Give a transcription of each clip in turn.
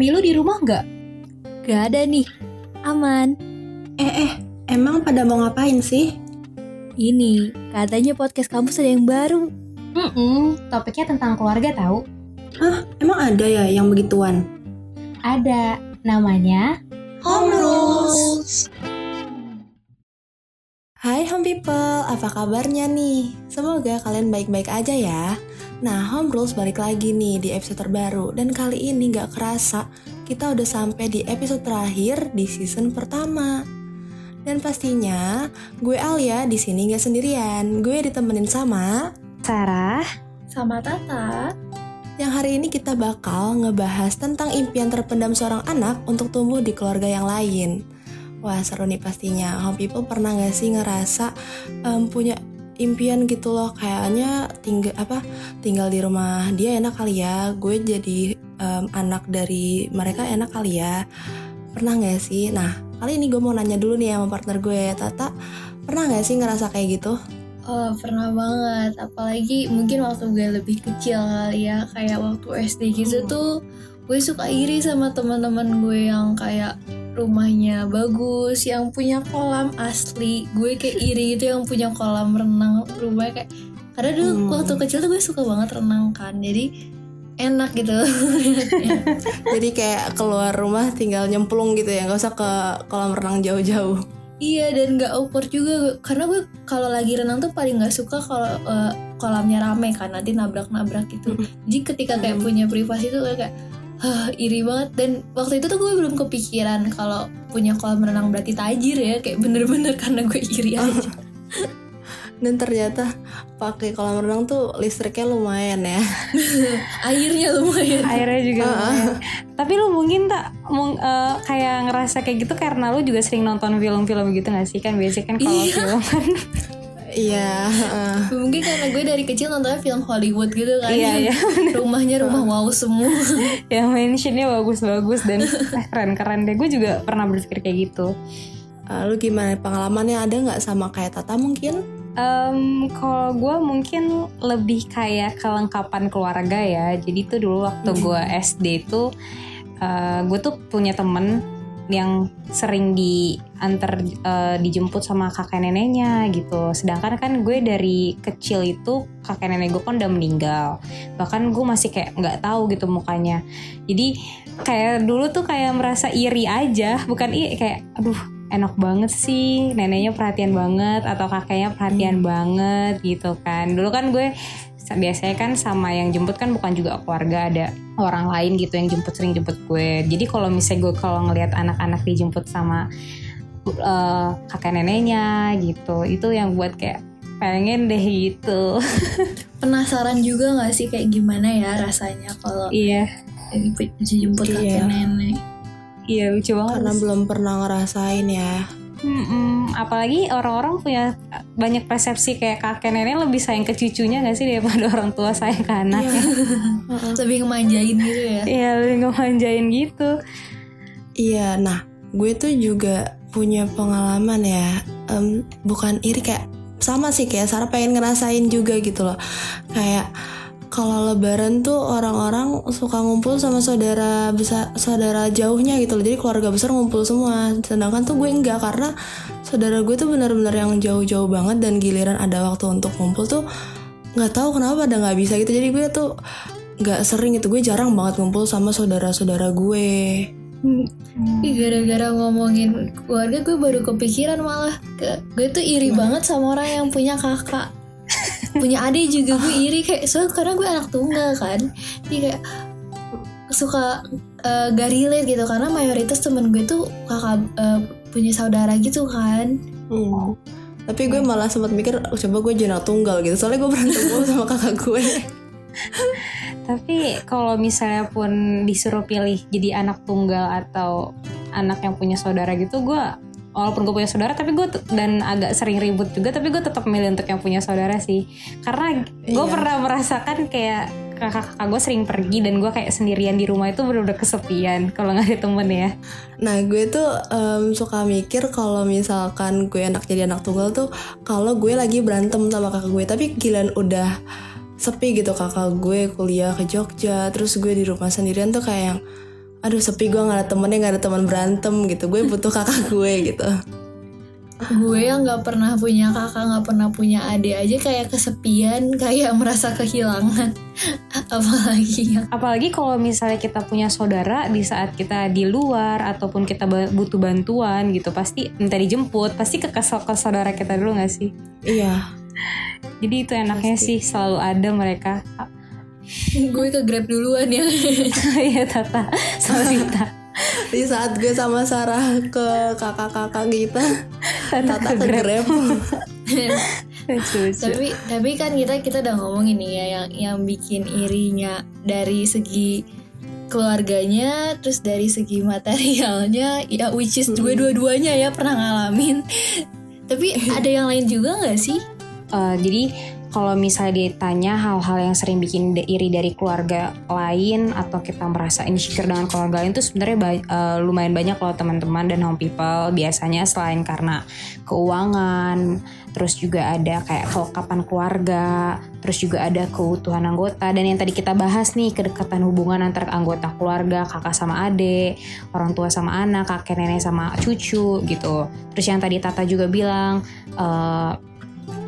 Mami lu di rumah nggak? Gak ada nih. Aman. Eh eh, emang pada mau ngapain sih? Ini, katanya podcast kampus ada yang baru. Hmm, topiknya tentang keluarga tahu. Hah, emang ada ya yang begituan? Ada, namanya Home Rules. Hai home people, apa kabarnya nih? Semoga kalian baik-baik aja ya. Nah, Home Rules balik lagi nih di episode terbaru dan kali ini gak kerasa kita udah sampai di episode terakhir di season pertama. Dan pastinya gue Alia di sini gak sendirian. Gue ditemenin sama Sarah. sama Tata. yang hari ini kita bakal ngebahas tentang impian terpendam seorang anak untuk tumbuh di keluarga yang lain. Wah seru nih pastinya. Home people pernah gak sih ngerasa em, punya impian gitu loh. Kayaknya tinggal apa tinggal di rumah dia enak kali ya. Gue jadi em, anak dari mereka enak kali ya. Pernah gak sih? Nah kali ini gue mau nanya dulu nih sama partner gue. Tata pernah gak sih ngerasa kayak gitu? Oh pernah banget, apalagi mungkin waktu gue lebih kecil kali ya. Kayak waktu SD gitu Hmm. tuh Gue suka iri sama teman-teman gue yang kayak rumahnya bagus Yang punya kolam asli Gue kayak iri gitu yang punya kolam renang rumahnya kayak Karena dulu Hmm. waktu kecil tuh gue suka banget renang kan Jadi enak gitu jadi kayak keluar rumah tinggal nyemplung gitu ya nggak usah ke kolam renang jauh-jauh Iya dan gak awkward juga karena gue kalau lagi renang tuh paling nggak suka kalau eh, kolamnya rame kan nanti nabrak-nabrak gitu. Jadi ketika kayak Mm. punya privasi tuh kayak Hah, iri banget dan waktu itu tuh gue belum kepikiran kalau punya kolam renang berarti tajir ya kayak bener-bener karena gue iri aja. dan ternyata pakai kolam renang tuh listriknya lumayan ya Airnya lumayan. Airnya juga Ah, lumayan. Tapi lu mungkin tak mung- eh, kayak ngerasa kayak gitu karena lu juga sering nonton film-film gitu gak sih? Kan biasanya kan kalau Iya. film kan iya heeh. Mungkin karena gue dari kecil nontonnya film Hollywood gitu kan. Iya, iya. Rumahnya rumah wow semua. yang mentionnya bagus-bagus dan eh, keren-keren deh. Gue juga pernah berpikir kayak gitu. Eh, lu gimana pengalamannya ada nggak sama kayak Tata mungkin Em, kalau gue mungkin lebih kayak kelengkapan keluarga ya. Jadi tuh dulu waktu Hmm. gue SD tuh, eh, gue tuh punya temen yang sering diantar eh, dijemput sama kakek neneknya gitu. Sedangkan kan gue dari kecil itu kakek nenek gue kan udah meninggal. Bahkan gue masih kayak nggak tahu gitu mukanya. Jadi kayak dulu tuh kayak merasa iri aja, bukan iri kayak aduh enak banget sih neneknya perhatian banget atau kakeknya perhatian banget gitu kan dulu kan gue biasanya kan sama yang jemput kan bukan juga keluarga ada orang lain gitu yang jemput sering jemput gue. Jadi kalau misalnya gue kalau ngelihat anak-anak dijemput sama eh, kakek neneknya gitu itu yang buat kayak pengen deh gitu. Penasaran juga gak sih kayak gimana ya rasanya kalau iya. dijemput Iya. kakek nenek. iya lucu banget. Karena belum pernah ngerasain ya Mm-mm. apalagi orang-orang punya banyak persepsi kayak kakek nenek lebih sayang ke cucunya gak sih daripada orang tua sayang ke anaknya Lebih ngemanjain gitu ya. Iya lebih ngemanjain gitu. Iya nah gue tuh juga punya pengalaman ya. Em, bukan iri kayak sama sih kayak Sarah pengen ngerasain juga gitu loh. Kayak kalau lebaran tuh orang-orang suka ngumpul sama saudara besar saudara jauhnya gitu loh. Jadi keluarga besar ngumpul semua. Sedangkan tuh gue enggak karena saudara gue tuh benar-benar yang jauh-jauh banget dan giliran ada waktu untuk ngumpul tuh nggak tahu kenapa pada nggak bisa gitu. Jadi gue tuh nggak sering itu gue jarang banget ngumpul sama saudara-saudara gue. Ih, gara-gara ngomongin keluarga gue baru kepikiran malah. Gue tuh iri banget sama orang yang punya kakak punya adik juga gue iri kayak soalnya karena gue anak tunggal kan jadi kayak suka eh, gak relate gitu karena mayoritas temen gue tuh kakak eh, punya saudara gitu kan Hmm. Tapi gue malah sempat mikir "Oh, coba gue jadi anak tunggal gitu. Soalnya gue berantem mulu sama kakak gue. Tapi kalau misalnya pun disuruh pilih jadi anak tunggal atau anak yang punya saudara gitu gue walaupun gue punya saudara tapi gue dan agak sering ribut juga tapi gue tetap milih untuk yang punya saudara sih karena gue Iya. pernah merasakan kayak kakak-kakak gue sering pergi dan gue kayak sendirian di rumah itu bener-bener kesepian kalau nggak ada temen ya Nah gue tuh em, suka mikir kalau misalkan gue anak jadi anak tunggal tuh kalau gue lagi berantem sama kakak gue tapi giliran udah sepi gitu kakak gue kuliah ke Jogja terus gue di rumah sendirian tuh kayak yang aduh sepi gue nggak ada temennya nggak ada teman berantem gitu gue butuh kakak gue gitu gue yang nggak pernah punya kakak nggak pernah punya adik aja kayak kesepian kayak merasa kehilangan apalagi yang Apalagi kalau misalnya kita punya saudara di saat kita di luar ataupun kita butuh bantuan gitu, pasti minta dijemput, pasti ke, ke, ke saudara kita dulu gak sih? iya Jadi itu enaknya Pasti. sih selalu ada mereka. gue ke grab duluan ya. Iya Tata, sama Tita. di saat gue sama Sarah ke kakak-kakak kita Tata Tata ke Grab. grab. Tapi tapi kan kita kita udah ngomongin nih ya yang yang bikin irinya dari segi keluarganya terus dari segi materialnya ya which is gue dua-duanya ya pernah ngalamin. Tapi ada yang lain juga nggak sih? Eh, jadi kalau misalnya ditanya hal-hal yang sering bikin iri dari keluarga lain atau kita merasa insecure dengan keluarga lain itu sebenarnya ba- eh, lumayan banyak loh teman-teman dan home people. Biasanya selain karena keuangan terus juga ada kayak kelengkapan keluarga terus juga ada keutuhan anggota. Dan yang tadi kita bahas nih kedekatan hubungan antar anggota keluarga kakak sama adik orang tua sama anak kakek nenek sama cucu gitu. Terus yang tadi Tata juga bilang eh,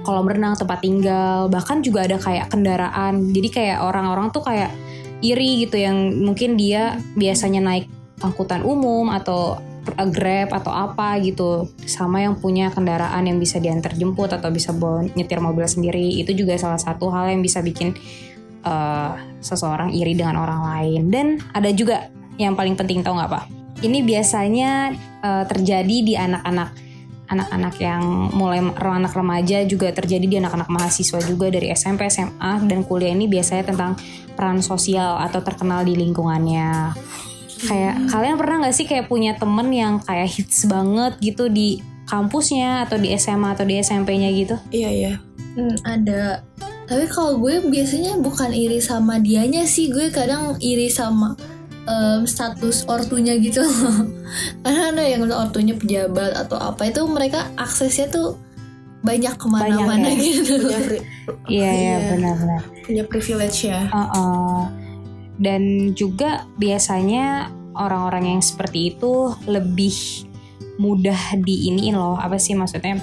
kolam renang tempat tinggal bahkan juga ada kayak kendaraan. Jadi kayak orang-orang tuh kayak iri gitu yang mungkin dia biasanya naik angkutan umum atau grab atau apa gitu. Sama yang punya kendaraan yang bisa diantar jemput atau bisa nyetir mobil sendiri. Itu juga salah satu hal yang bisa bikin uh, seseorang iri dengan orang lain. Dan ada juga yang paling penting tau nggak pak? Ini biasanya uh, terjadi di anak-anak anak-anak yang mulai anak remaja juga terjadi di anak-anak mahasiswa juga dari SMP, SMA dan kuliah ini biasanya tentang peran sosial atau terkenal di lingkungannya. Kayak kalian pernah nggak sih kayak punya temen yang kayak hits banget gitu di kampusnya atau di SMA atau di SMP-nya gitu? iya iya Hmm, ada tapi kalau gue biasanya bukan iri sama dianya sih gue kadang iri sama em, status ortunya gitu karena ada yang ortunya pejabat atau apa itu mereka aksesnya tuh banyak ke mana-mana ya. gitu punya Iya iya Iya. benar-benar. punya privilege ya Uh-uh. Dan juga biasanya orang-orang yang seperti itu lebih mudah diiniin loh. Apa sih maksudnya?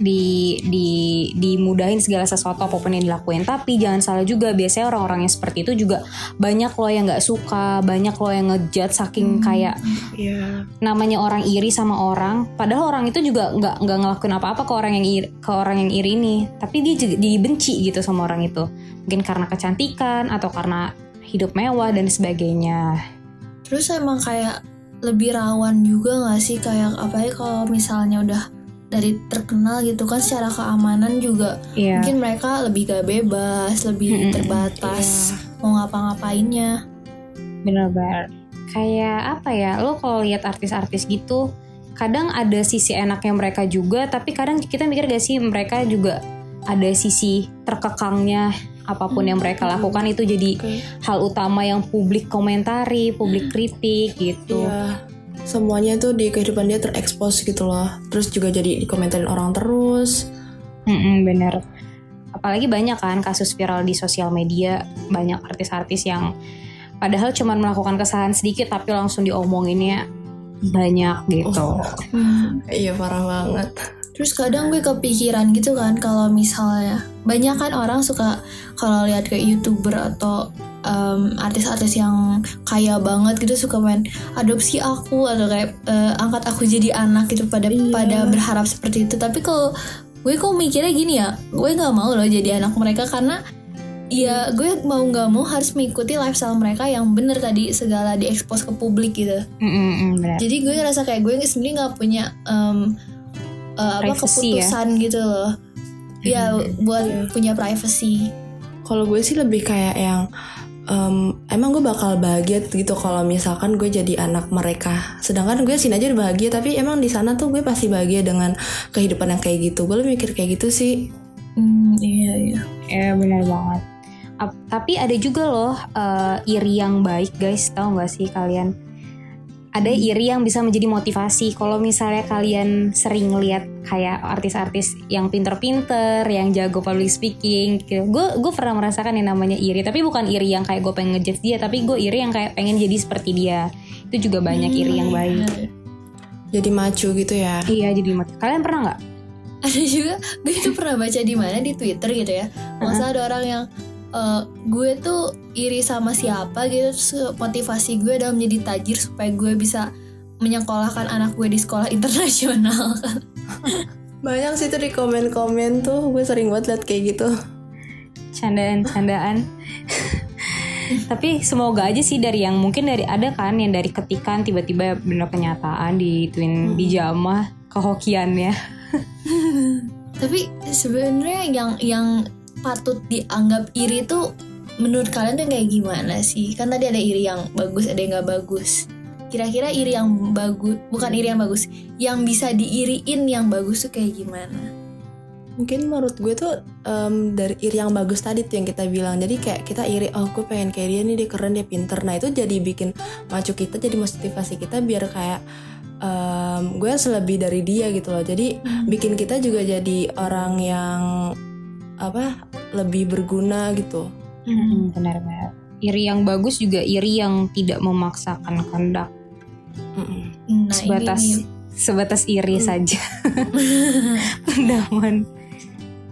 Di di dimudahin segala sesuatu apa pun yang dilakuin. Tapi jangan salah juga biasanya orang-orang yang seperti itu juga banyak loh yang nggak suka, banyak loh yang ngejudge saking kayak iya. namanya orang iri sama orang. Padahal orang itu juga nggak nggak ngelakuin apa-apa ke orang yang iri, ke orang yang iri ini. Tapi dia juga dibenci gitu sama orang itu. Mungkin karena kecantikan atau karena hidup mewah dan sebagainya. Terus emang kayak lebih rawan juga gak sih? Kayak apa ya kalau misalnya udah dari terkenal gitu kan secara keamanan juga iya mungkin mereka lebih gak bebas lebih Mm-mm. terbatas mau ngapa-ngapainnya bener-bener kayak apa ya lo kalau lihat artis-artis gitu kadang ada sisi enaknya mereka juga tapi kadang kita mikir gak sih mereka juga ada sisi terkekangnya apa pun yang mereka lakukan itu jadi Oke. hal utama yang publik komentari, publik kritik gitu. Iya. Semuanya tuh di kehidupan dia terekspos gitu loh. Terus juga jadi dikomentarin orang terus. Mm-mm, bener. Apalagi banyak kan kasus viral di sosial media, banyak artis-artis yang padahal cuma melakukan kesalahan sedikit tapi langsung diomonginnya banyak gitu. Iya parah banget. Terus kadang gue kepikiran gitu kan kalau misalnya banyak kan orang suka kalau lihat kayak youtuber atau em, artis-artis yang kaya banget gitu suka main adopsi aku atau kayak eh, angkat aku jadi anak gitu pada Iya. pada berharap seperti itu. Tapi kalau gue kok mikirnya gini ya, gue nggak mau loh jadi anak mereka karena ya gue mau nggak mau harus mengikuti lifestyle mereka yang bener tadi segala diekspos ke publik gitu. Bener. Jadi gue ngerasa kayak gue sendiri nggak punya em, eh, apa Privacy ya? keputusan gitu loh. Ya buat punya privacy. Kalau gue sih lebih kayak yang em, emang gue bakal bahagia gitu kalau misalkan gue jadi anak mereka. Sedangkan gue sini aja udah bahagia, tapi emang di sana tuh gue pasti bahagia dengan kehidupan yang kayak gitu. Gue lebih mikir kayak gitu sih. Hmm, iya iya. Ya bener banget. Ap- tapi ada juga loh eh, iri yang baik guys, tahu nggak sih kalian? Ada iri yang bisa menjadi motivasi. Kalau misalnya kalian sering lihat kayak artis-artis yang pinter-pinter, yang jago public speaking, gitu. Gue gue pernah merasakan yang namanya iri. Tapi bukan iri yang kayak gue pengen ngejudge dia, tapi gue iri yang kayak pengen jadi seperti dia. Itu juga banyak iri yang baik. Jadi macu gitu ya. Iya jadi motivasi. Kalian pernah nggak? ada juga gue itu pernah baca di mana di Twitter gitu ya masa ada orang yang eh, gue tuh iri sama siapa gitu terus motivasi gue adalah menjadi tajir supaya gue bisa menyekolahkan anak gue di sekolah internasional Banyak sih tuh di komen-komen tuh gue sering banget liat kayak gitu. candaan-candaan. Tapi semoga aja sih dari yang mungkin dari ada kan yang dari ketikan tiba-tiba benar kenyataan di twin dijamah kehokiannya. tapi sebenarnya yang yang patut dianggap iri tuh menurut kalian tuh kayak gimana sih kan tadi ada iri yang bagus ada yang nggak bagus kira-kira iri yang bagus bukan iri yang bagus yang bisa diiriin yang bagus tuh kayak gimana Mungkin menurut gue tuh em, dari iri yang bagus tadi tuh yang kita bilang. Jadi kayak kita iri, oh gue pengen kayak dia nih, dia keren, dia pinter. Nah itu jadi bikin macu kita, jadi motivasi kita biar kayak em, gue selebih dari dia gitu loh. Jadi bikin kita juga jadi orang yang apa lebih berguna gitu. Hmm, benar-benar. Iri yang bagus juga iri yang tidak memaksakan kehendak. Nah sebatas ini sebatas iri saja. Pendaman.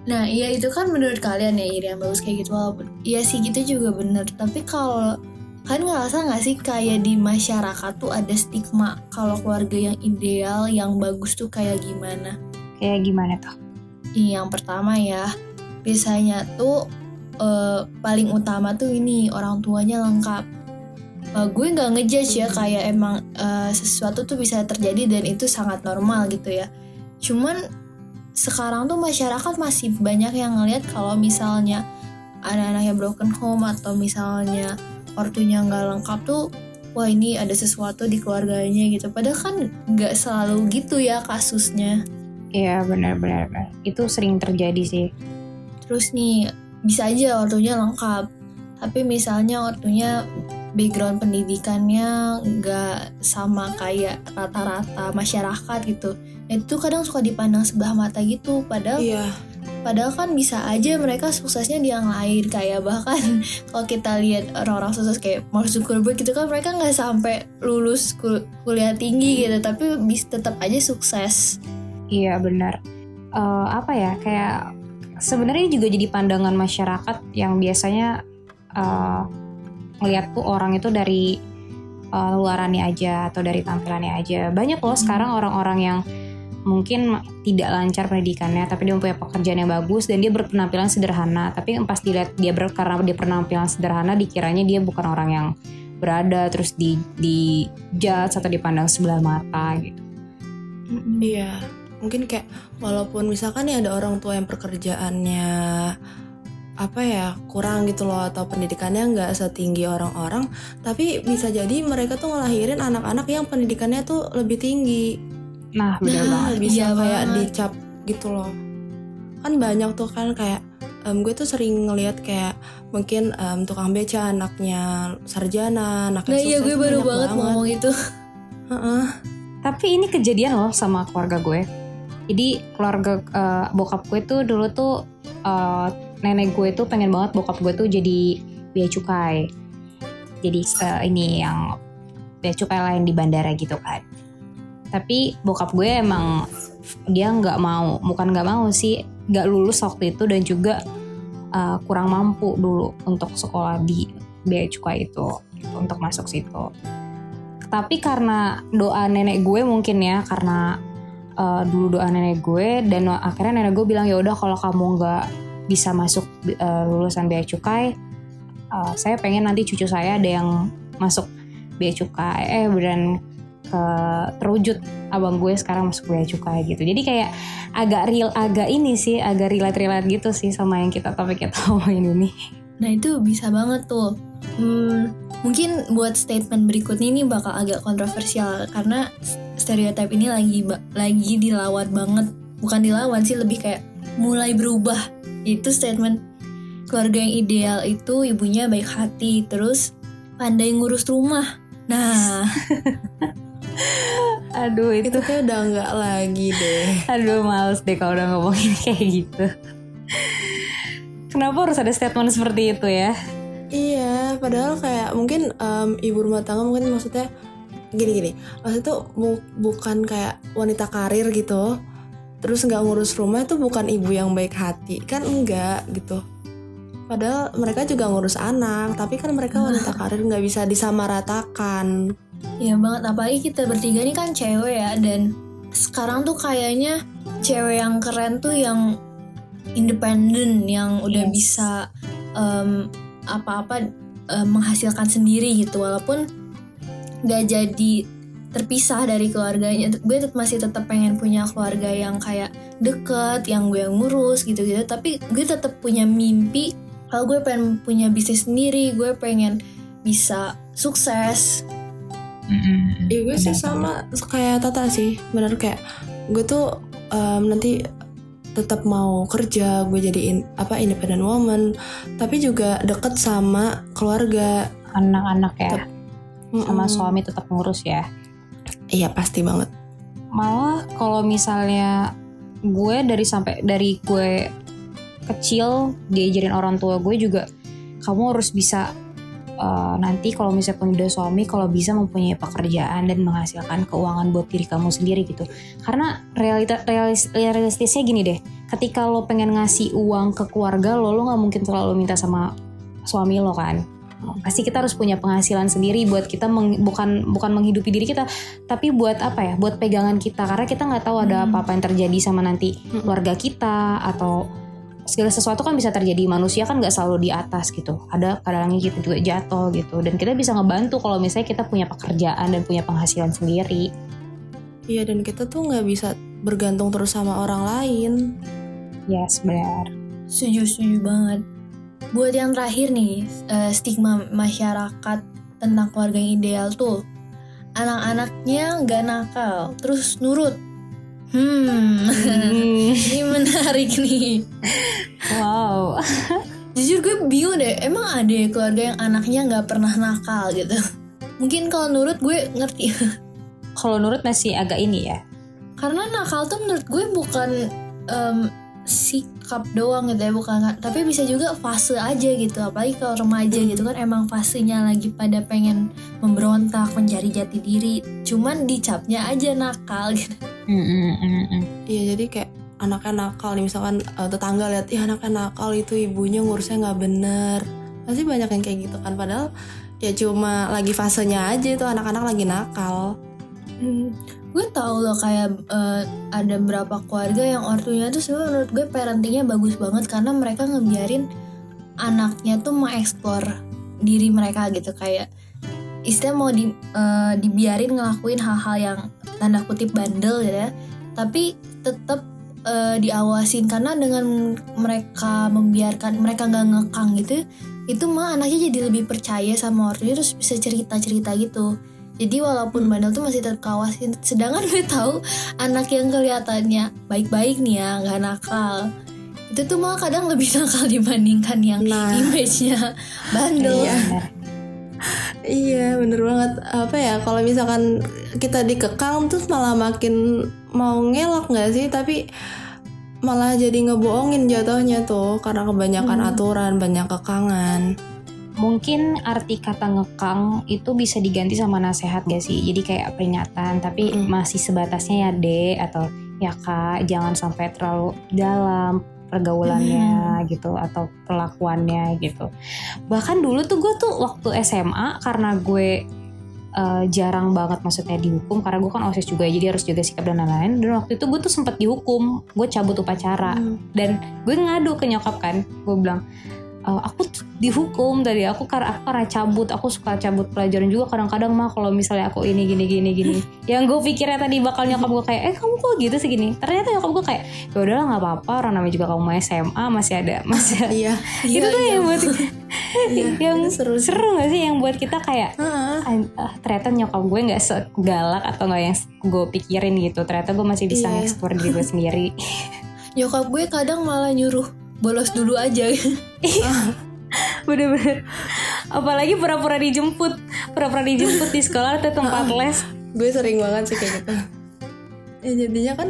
Nah iya itu kan menurut kalian ya iri yang bagus kayak gitu walaupun Iya sih gitu juga bener Tapi kalau kan ngerasa nggak sih kayak di masyarakat tuh ada stigma kalau keluarga yang ideal yang bagus tuh kayak gimana Kayak gimana tuh? Ini yang pertama ya biasanya tuh eh, paling utama tuh ini orang tuanya lengkap Eh, gue nggak ngejudge ya kayak emang eh, sesuatu tuh bisa terjadi dan itu sangat normal gitu ya cuman sekarang tuh masyarakat masih banyak yang ngelihat kalau misalnya anak-anaknya broken home atau misalnya ortunya nggak lengkap tuh wah ini ada sesuatu di keluarganya gitu padahal kan nggak selalu gitu ya kasusnya Iya benar-benar. Itu sering terjadi sih. Terus nih bisa aja ortunya lengkap. Tapi misalnya ortunya background pendidikannya nggak sama kayak rata-rata masyarakat gitu. Nah, itu kadang suka dipandang sebelah mata gitu. Padahal Iya. padahal kan bisa aja mereka suksesnya di yang lain. Kayak bahkan kalau kita lihat orang-orang sukses kayak Mark Zuckerberg gitu kan mereka nggak sampai lulus kul- kuliah tinggi gitu. Tapi bisa tetap aja sukses. Iya benar. Eh, apa ya? Kayak sebenarnya juga jadi pandangan masyarakat yang biasanya ngelihat tuh orang itu dari eh, luarannya aja atau dari tampilannya aja. Banyak loh sekarang orang-orang yang mungkin tidak lancar pendidikannya tapi dia mempunyai pekerjaan yang bagus dan dia berpenampilan sederhana tapi pas dilihat dia ber, karena dia penampilan sederhana dikiranya dia bukan orang yang berada terus di di judge atau dipandang sebelah mata gitu. Iya, mungkin kayak walaupun misalkan ya ada orang tua yang pekerjaannya apa ya kurang gitu loh atau pendidikannya nggak setinggi orang-orang, tapi bisa jadi mereka tuh ngelahirin anak-anak yang pendidikannya tuh lebih tinggi, Nah, benar Nah, banget. bisa iya kayak banget. dicap gitu loh. Kan banyak tuh kan kayak em, gue tuh sering ngelihat kayak mungkin em, tukang beca anaknya sarjana, anaknya nah iya gue baru banget mau ngomong itu Heeh. Tapi ini kejadian loh sama keluarga gue. Jadi keluarga eh, bokap gue tuh dulu tuh eh, nenek gue tuh pengen banget bokap gue tuh jadi bea cukai. Jadi eh, ini yang bea cukai lain di bandara gitu kan. Tapi bokap gue emang dia nggak mau, bukan nggak mau sih, nggak lulus waktu itu dan juga eh, kurang mampu dulu untuk sekolah di bea cukai itu gitu, untuk masuk situ tapi karena doa nenek gue mungkin ya karena uh, dulu doa nenek gue dan akhirnya nenek gue bilang ya udah kalau kamu nggak bisa masuk uh, lulusan bea cukai uh, saya pengen nanti cucu saya ada yang masuk bea cukai. Eh dan ke terwujud abang gue sekarang masuk bea cukai gitu. Jadi kayak agak real agak ini sih agak relate relate gitu sih sama yang kita topik kita ngomongin ini. Nah itu bisa banget tuh. Hmm, mungkin buat statement berikutnya ini bakal agak kontroversial karena stereotip ini lagi lagi dilawan banget. Bukan dilawan sih lebih kayak mulai berubah. Itu statement keluarga yang ideal itu ibunya baik hati terus pandai ngurus rumah. Nah, aduh itu Itu kayak udah nggak lagi deh. aduh males deh kalau udah ngomongin kayak gitu kenapa harus ada statement seperti itu ya Iya, padahal kayak mungkin em, ibu rumah tangga mungkin maksudnya gini-gini. Maksudnya tuh bu- bukan kayak wanita karir gitu. Terus nggak ngurus rumah itu bukan ibu yang baik hati, kan enggak gitu. Padahal mereka juga ngurus anak, tapi kan mereka wanita karir nggak bisa disamaratakan. Iya banget, apalagi kita bertiga nih kan cewek ya Dan sekarang tuh kayaknya cewek yang keren tuh yang independen Yang udah Yes. bisa em, apa-apa em, menghasilkan sendiri gitu Walaupun gak jadi terpisah dari keluarganya. Gue tet- masih tetap pengen punya keluarga yang kayak deket Yang gue yang ngurus gitu-gitu. Tapi gue tetap punya mimpi Kalau gue pengen punya bisnis sendiri Gue pengen bisa sukses. Iya gue sih sama kayak Tata sih. Bener kayak gue tuh em, nanti tetap mau kerja gue jadiin apa independent woman. Tapi juga deket sama keluarga. Anak-anak ya sama suami tetap ngurus ya. Iya pasti banget. Malah kalau misalnya gue dari sampai dari gue kecil diajarin orang tua gue juga kamu harus bisa uh, nanti kalau misalnya punya suami kalau bisa mempunyai pekerjaan dan menghasilkan keuangan buat diri kamu sendiri gitu. Karena realita realis, realistisnya gini deh ketika lo pengen ngasih uang ke keluarga lo lo nggak mungkin selalu minta sama suami lo kan pasti kita harus punya penghasilan sendiri buat kita meng- bukan bukan menghidupi diri kita tapi buat apa ya? Buat pegangan kita. Karena kita nggak tahu ada Hmm. apa-apa yang terjadi sama nanti Mm-mm. keluarga kita atau segala sesuatu kan bisa terjadi. Manusia kan nggak selalu di atas gitu. Ada kadang-kadang kita juga jatuh gitu. Dan kita bisa ngebantu kalau misalnya kita punya pekerjaan dan punya penghasilan sendiri. Iya dan kita tuh nggak bisa bergantung terus sama orang lain. Yes benar. Setuju, setuju banget. Buat yang terakhir nih, eh, stigma masyarakat tentang keluarga yang ideal tuh, anak-anaknya nggak nakal, terus nurut. Hmm, ini menarik nih. wow Jujur gue bingung deh, emang ada ya keluarga yang anaknya nggak pernah nakal gitu? Mungkin kalau nurut gue ngerti. kalau nurut masih agak ini ya Karena nakal tuh menurut gue bukan em, sikap doang gitu ya, bukan tapi bisa juga fase aja gitu. Apalagi kalau remaja gitu kan emang fasenya lagi pada pengen memberontak, mencari jati diri. Cuman dicapnya aja nakal gitu. Mm, mm, mm, mm. iya jadi kayak anaknya nakal nih misalkan eh, tetangga lihat ih anaknya nakal itu ibunya ngurusnya nggak bener pasti banyak yang kayak gitu kan padahal ya cuma lagi fasenya aja itu anak-anak lagi nakal gue tau loh kayak eh, ada beberapa keluarga yang ortunya tuh sebenarnya menurut gue parentingnya bagus banget karena mereka ngebiarin anaknya tuh mengeksplor diri mereka gitu. Kayak istilah mau di, eh, dibiarin ngelakuin hal-hal yang tanda kutip bandel gitu ya. Tapi tetap eh, diawasin karena dengan mereka membiarkan mereka nggak ngekang gitu itu mah anaknya jadi lebih percaya sama ortunya terus bisa cerita-cerita gitu jadi walaupun bandel tuh masih tetap kawasin sedangkan gue tahu anak yang kelihatannya baik-baik nih ya nggak nakal itu tuh malah kadang lebih nakal dibandingkan yang Nah. image-nya bandel Iya. Iya bener banget apa ya kalau misalkan kita dikekang terus malah makin mau ngelak nggak sih tapi malah jadi ngebohongin jatuhnya tuh karena kebanyakan Hmm. aturan banyak kekangan mungkin arti kata ngekang itu bisa diganti sama nasihat gak sih jadi kayak peringatan tapi Mm. masih sebatasnya ya dek atau ya kak jangan sampai terlalu dalam pergaulannya gitu atau perlakuannya gitu bahkan dulu tuh gue tuh waktu SMA karena gue eh, jarang banget maksudnya dihukum karena gue kan osis juga jadi harus jaga sikap dan lain-lain dan waktu itu gue tuh sempat dihukum gue cabut upacara Hmm. dan gue ngadu ke nyokap kan gue bilang "E, aku dihukum tadi aku karena aku karena cabut aku suka cabut pelajaran juga kadang-kadang mah kalau misalnya aku ini gini gini gini. Yang gue pikirnya tadi bakal nyokap gue kayak eh kamu kok gitu sih gini? Ternyata nyokap gue kayak ya udahlah nggak apa-apa orang namanya juga kamu SMA masih ada masih iya itu tuh yang buat iya yang seru sih. seru gak sih? Yang buat kita kayak Heeh. "Ah, ah, ternyata nyokap gue nggak segalak atau nggak yang gue pikirin gitu. Ternyata gue masih bisa Iya. ngeksplor diri gue sendiri. Nyokap gue kadang malah nyuruh bolos dulu aja. Bener-bener. Apalagi pura-pura dijemput. Pura-pura dijemput di sekolah atau tempat les. Gue sering banget sih kayak gitu. Ya jadinya kan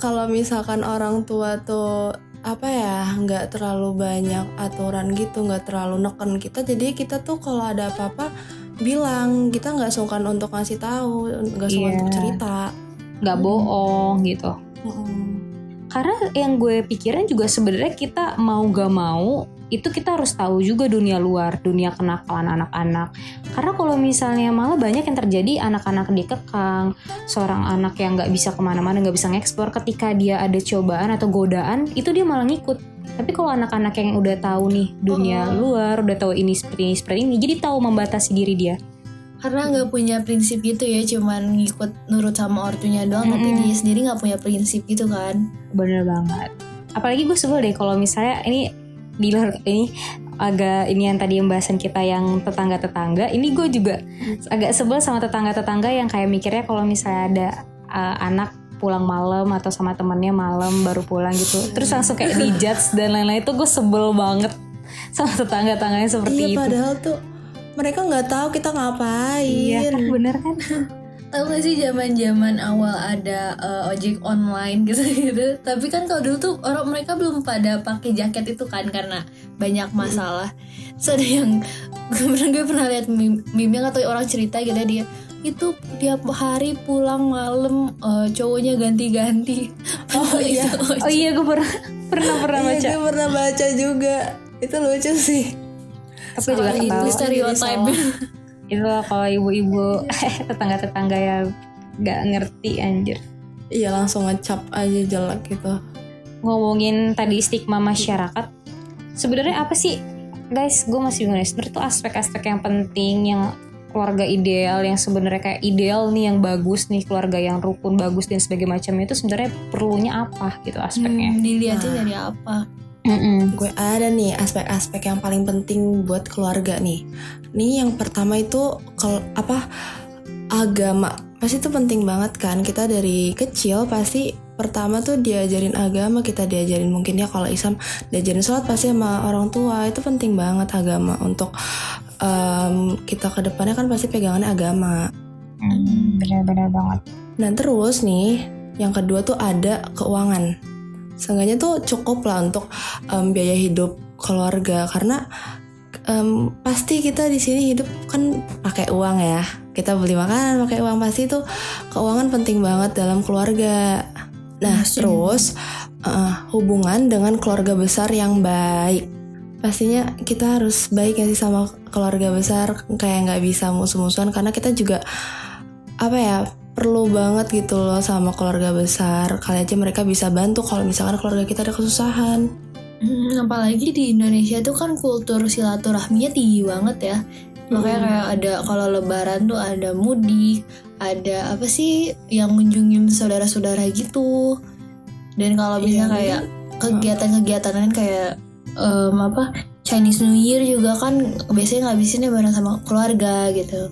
kalau misalkan orang tua tuh apa ya nggak terlalu banyak aturan gitu nggak terlalu neken kita jadi kita tuh kalau ada apa-apa bilang. Kita nggak sungkan untuk ngasih tahu nggak sungkan Iya. untuk cerita. Nggak bohong gitu. Mm-mm. Karena yang gue pikirin juga sebenarnya kita mau gak mau itu kita harus tahu juga dunia luar dunia kenakalan anak-anak. Karena kalau misalnya malah banyak yang terjadi anak-anak dikekang seorang anak yang nggak bisa ke mana-mana nggak bisa ngeksplor ketika dia ada cobaan atau godaan itu dia malah ngikut. Tapi kalau anak-anak yang udah tahu nih dunia Oh. luar udah tahu ini seperti ini seperti ini jadi tahu membatasi diri dia karena nggak punya prinsip gitu ya cuman ngikut nurut sama ortunya doang tapi Mm-mm. dia sendiri nggak punya prinsip gitu kan Bener banget. Apalagi gue sebel deh kalau misalnya ini di luar ini agak ini yang tadi pembahasan kita yang tetangga-tetangga. Ini gue juga agak sebel sama tetangga-tetangga yang kayak mikirnya kalau misalnya ada uh, anak pulang malam atau sama temennya malam baru pulang gitu. Terus langsung kayak dijudge dan lain-lain itu gue sebel banget sama tetangga-tetangganya seperti iya itu. padahal tuh mereka nggak tahu kita ngapain Iya kan bener kan? Tahu gak sih zaman zaman awal ada eh, ojek online gitu gitu. Tapi kan kalau dulu tuh orang mereka belum pada pakai jaket itu kan karena banyak masalah. So ada yang gue pernah gue pernah lihat meme, meme yang atau orang cerita gitu ya, dia itu tiap hari pulang malam eh, cowoknya ganti-ganti. Oh, iya. Ojek. Oh iya gue pernah pernah pernah Iya, baca. gue pernah baca juga itu lucu sih Tapi juga itu stereotype. salah. Itu lah kalau ibu-ibu tetangga-tetangga yang nggak ngerti anjir. iya langsung ngecap aja jelek gitu ngomongin tadi stigma masyarakat sebenarnya apa sih guys gue masih bingung sebenarnya tuh aspek-aspek yang penting yang keluarga ideal yang sebenarnya kayak ideal nih yang bagus nih keluarga yang rukun bagus dan sebagainya macam itu sebenarnya perlunya apa gitu aspeknya Hmm, dilihatin dari apa? Mm-mm. gue ada nih aspek-aspek yang paling penting buat keluarga nih. Nih yang pertama itu kalau apa agama. Pasti itu penting banget kan? Kita dari kecil pasti pertama tuh diajarin agama kita diajarin mungkin ya kalau Islam diajarin sholat pasti sama orang tua. Itu penting banget agama untuk em, kita ke depannya kan pasti pegangannya agama. Hmm, benar-benar banget. Nah terus nih, yang kedua tuh ada keuangan. Seenggaknya tuh cukup lah untuk em, biaya hidup keluarga karena em, pasti kita di sini hidup kan pakai uang ya. Kita beli makanan pakai uang pasti tuh keuangan penting banget dalam keluarga. Nah Pasti. terus eh, hubungan dengan keluarga besar yang baik. Pastinya kita harus baik ya sih sama keluarga besar kayak nggak bisa musuh-musuhan karena kita juga apa ya perlu banget gitu loh sama keluarga besar kali aja mereka bisa bantu kalau misalkan keluarga kita ada kesusahan Hmm, apalagi di Indonesia tuh kan kultur silaturahminya tinggi banget ya. Makanya Mm. kayak ada kalau lebaran tuh ada mudik, ada apa sih yang ngunjungin saudara-saudara gitu. Dan kalau Iya, bisa kayak kegiatan-kegiatan lain kayak em, apa Chinese New Year juga kan biasanya ngabisinnya bareng sama keluarga gitu.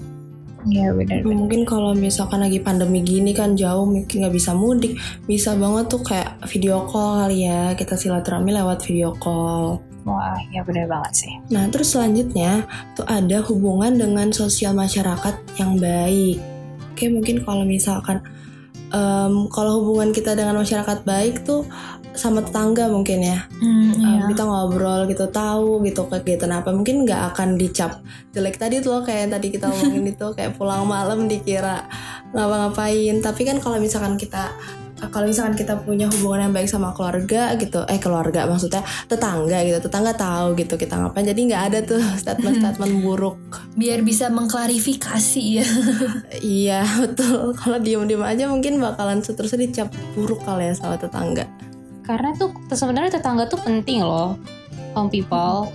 Iya benar mungkin kalau misalkan lagi pandemi gini kan jauh mungkin nggak bisa mudik. Bisa banget tuh kayak video call kali ya. Kita silaturahmi lewat video call. Wah ya benar banget sih. Nah terus selanjutnya tuh ada hubungan dengan sosial masyarakat yang baik. Oke mungkin kalau misalkan em, kalau hubungan kita dengan masyarakat baik tuh sama tetangga mungkin ya. Hmm, Um, iya. kita ngobrol gitu tahu gitu kegiatan apa. Mungkin nggak akan dicap jelek tadi tuh loh kayak yang tadi kita omongin itu kayak pulang malam dikira ngapa-ngapain. Tapi kan kalau misalkan kita kalau misalkan kita punya hubungan yang baik sama keluarga gitu eh keluarga maksudnya tetangga gitu tetangga tahu gitu kita ngapain jadi nggak ada tuh statement-statement buruk. Biar bisa mengklarifikasi ya. iya betul. Kalau diem-diem aja mungkin bakalan seterusnya dicap buruk kali ya sama tetangga. Karena tuh sebenarnya tetangga tuh penting loh um, people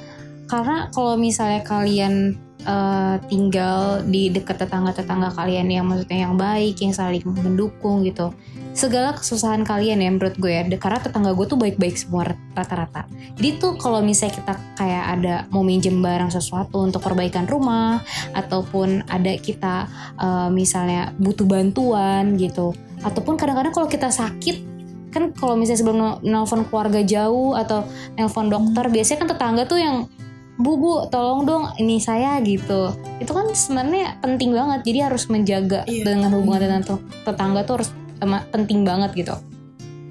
karena kalau misalnya kalian eh, tinggal di dekat tetangga-tetangga kalian yang maksudnya yang baik yang saling mendukung gitu segala kesusahan kalian ya menurut gue ya. Karena tetangga gue tuh baik-baik semua rata-rata. Jadi tuh kalau misalnya kita kayak ada mau minjem barang sesuatu untuk perbaikan rumah ataupun ada kita eh, misalnya butuh bantuan gitu. Ataupun kadang-kadang kalau kita sakit kan kalau misalnya sebelum nel- nelpon keluarga jauh atau nelpon dokter biasanya kan tetangga tuh yang bu bu tolong dong ini saya gitu. Itu kan sebenarnya penting banget. Jadi harus menjaga Iya. dengan hubungan dengan te- tetangga tuh harus penting banget gitu.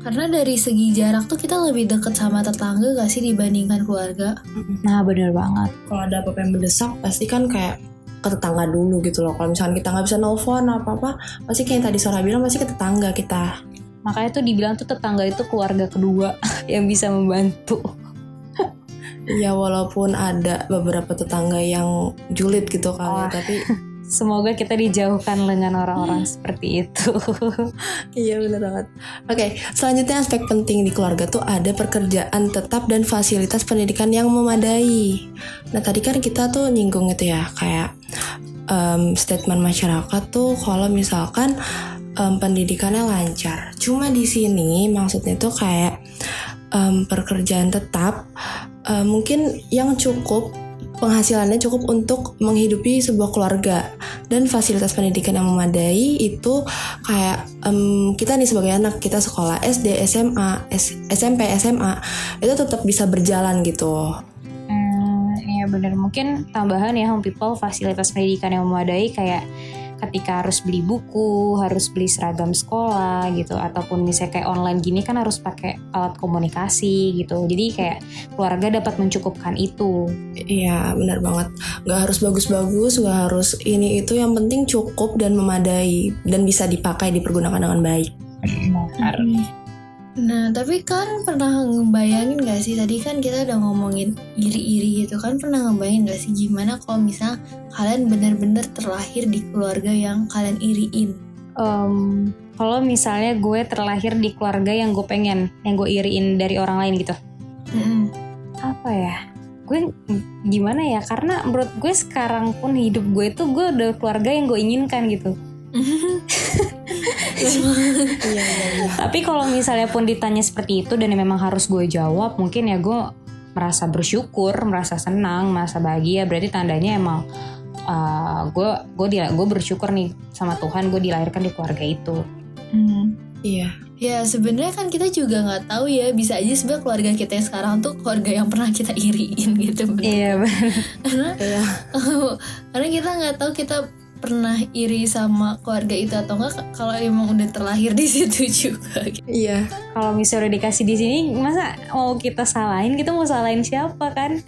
Karena dari segi jarak tuh kita lebih deket sama tetangga gak sih dibandingkan keluarga? nah bener banget. Kalau ada apa-apa yang mendesak pasti kan kayak ke tetangga dulu gitu loh. Kalau misalnya kita nggak bisa nelfon apa apa pasti kayak yang tadi Sora bilang pasti ke tetangga kita. Makanya tuh dibilang tuh tetangga itu keluarga kedua yang bisa membantu. Ya walaupun ada beberapa tetangga yang julid gitu kali Wah. tapi semoga kita dijauhkan dengan orang-orang seperti itu. Iya bener banget. Oke selanjutnya aspek penting di keluarga tuh ada pekerjaan tetap dan fasilitas pendidikan yang memadai. Nah tadi kan kita tuh nyinggung itu ya kayak em, statement masyarakat tuh kalau misalkan em, pendidikannya lancar. Cuma di sini maksudnya tuh kayak em, pekerjaan tetap em, mungkin yang cukup penghasilannya cukup untuk menghidupi sebuah keluarga dan fasilitas pendidikan yang memadai itu kayak em, kita nih sebagai anak kita sekolah SD, SMA, S- SMP, SMA itu tetap bisa berjalan gitu. Hmm, ya bener mungkin tambahan ya home people fasilitas pendidikan yang memadai kayak ketika harus beli buku, harus beli seragam sekolah gitu ataupun misalnya kayak online gini kan harus pakai alat komunikasi gitu. Jadi kayak keluarga dapat mencukupkan itu. Iya benar banget. Gak harus bagus-bagus, gak harus ini itu yang penting cukup dan memadai dan bisa dipakai dipergunakan dengan baik. Nah, tapi kan pernah ngebayangin gak sih tadi kan kita udah ngomongin iri-iri gitu kan pernah ngebayangin gak sih gimana kalau misal kalian bener-bener terlahir di keluarga yang kalian iriin? Em, kalau misalnya gue terlahir di keluarga yang gue pengen, yang gue iriin dari orang lain gitu. Mm-mm. apa ya gue gimana ya karena menurut gue sekarang pun hidup gue itu gue udah keluarga yang gue inginkan gitu Iya iya iya. tapi kalau misalnya pun ditanya seperti itu dan memang harus gue jawab mungkin ya gue merasa bersyukur merasa senang merasa bahagia berarti tandanya emang uh, gue gue dia gue bersyukur nih sama Tuhan gue dilahirkan di keluarga itu Iya. Ya sebenarnya kan kita juga nggak tahu ya bisa aja sebenarnya keluarga kita yang sekarang tuh keluarga yang pernah kita iriin gitu iya bener. karena Iya. karena kita nggak tahu kita pernah iri sama keluarga itu atau enggak kalau emang udah terlahir di situ juga. Gitu. Iya. kalau misalnya udah dikasih di sini masa mau kita salahin? Kita mau salahin siapa kan?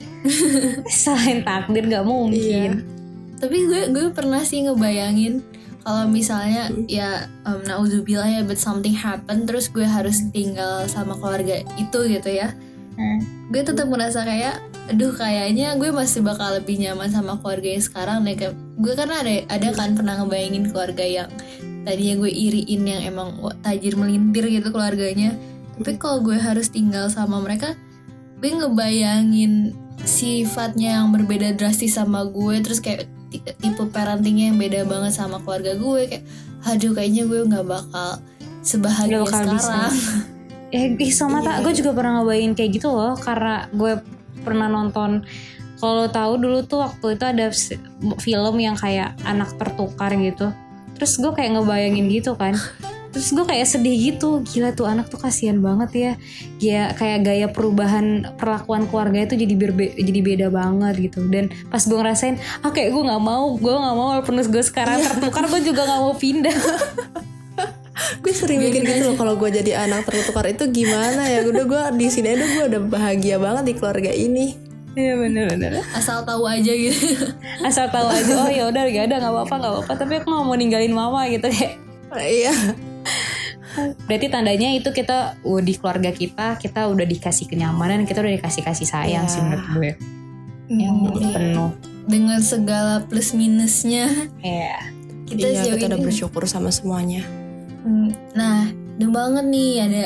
Salahin takdir nggak mungkin. Tapi gue gue pernah sih ngebayangin kalau misalnya ya um, nauzubillah ya but something happen terus gue harus tinggal sama keluarga itu gitu ya. Hmm. gue tetap merasa kayak aduh kayaknya gue masih bakal lebih nyaman sama keluarga yang sekarang deh. Kayak- gue karena ada ada kan pernah ngebayangin keluarga yang tadinya gue iriin yang emang wah, tajir melintir gitu keluarganya. Tapi kalau gue harus tinggal sama mereka gue ngebayangin sifatnya yang berbeda drastis sama gue. Terus kayak ti- tipe parentingnya yang beda banget sama keluarga gue. Kayak aduh kayaknya gue nggak bakal sebahagia Nggak bakal bisa. sekarang. Eh, ih sama tak, gue juga pernah ngebayangin kayak gitu loh, karena gue pernah nonton. Kalau tahu dulu tuh waktu itu ada film yang kayak anak tertukar gitu. Terus gue kayak ngebayangin gitu kan. Terus gue kayak sedih gitu, gila tuh anak tuh kasihan banget ya. Dia kayak gaya perubahan perlakuan keluarga itu jadi berbe- jadi beda banget gitu. Dan pas gue ngerasain, ah kayak gue nggak mau, gue nggak mau walaupun gue sekarang tertukar, gue juga nggak mau pindah. Gue sering mikir gitu loh kalau gue jadi anak tertukar itu gimana ya. Udah gue di sini aja gue udah bahagia banget di keluarga ini. Iya bener-bener. asal tahu aja gitu asal tahu aja oh ya udah gak ada nggak apa-apa nggak apa-apa tapi aku nggak mau ninggalin mama gitu kayak Iya. berarti tandanya itu kita uh, di keluarga kita kita udah dikasih kenyamanan kita udah dikasih kasih sayang Iya. sih menurut gue yang Hmm, penuh dengan segala plus minusnya Iya. kita iya kita udah bersyukur sama semuanya. Hmm, Nah, ada banget nih ada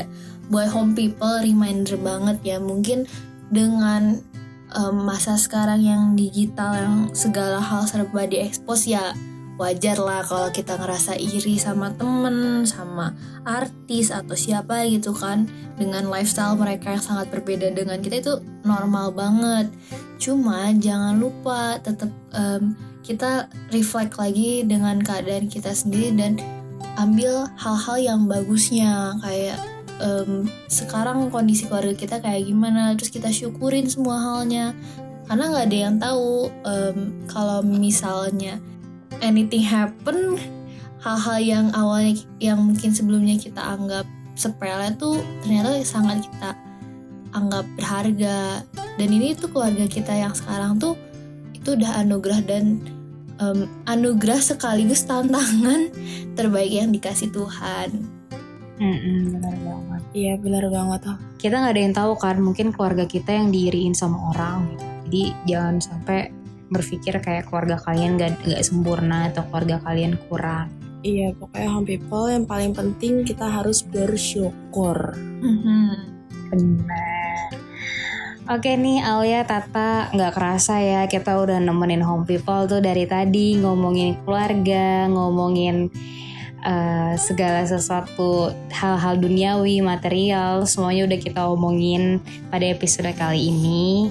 boy home people reminder banget ya mungkin dengan em, masa sekarang yang digital yang segala hal serba diekspos ya wajar lah kalau kita ngerasa iri sama temen, sama artis atau siapa gitu kan dengan lifestyle mereka yang sangat berbeda dengan kita itu normal banget. Cuma jangan lupa tetap em, kita reflect lagi dengan keadaan kita sendiri dan ambil hal-hal yang bagusnya. Kayak em, sekarang kondisi keluarga kita kayak gimana terus kita syukurin semua halnya. Karena nggak ada yang tahu em, kalau misalnya anything happen hal-hal yang awalnya yang mungkin sebelumnya kita anggap sepele tuh ternyata sangat kita anggap berharga. Dan ini tuh keluarga kita yang sekarang tuh itu udah anugerah dan em, anugerah sekaligus tantangan terbaik yang dikasih Tuhan Mm-mm, benar banget. Iya benar banget tuh. Kita nggak ada yang tahu kan, mungkin keluarga kita yang diiriin sama orang. gitu. Jadi jangan sampai berpikir kayak keluarga kalian gak, nggak sempurna atau keluarga kalian kurang. Iya pokoknya home people yang paling penting kita harus bersyukur. Benar. Oke nih Alia, Tata, nggak kerasa ya kita udah nemenin home people tuh dari tadi ngomongin keluarga, ngomongin eh, segala sesuatu hal-hal duniawi, material, semuanya udah kita omongin pada episode kali ini.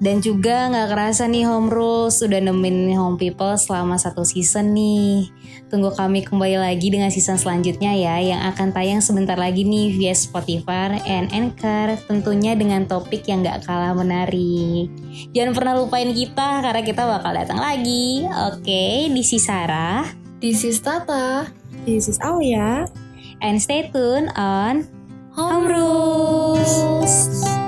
Dan juga nggak kerasa nih Home Rules udah nemenin Home People selama satu season nih. Tunggu kami kembali lagi dengan season selanjutnya ya yang akan tayang sebentar lagi nih via Spotify and Anchor tentunya dengan topik yang gak kalah menarik. Jangan pernah lupain kita karena kita bakal datang lagi. Oke, this is Sarah This is Tata This is Alia. and stay tuned on Home Home Rules.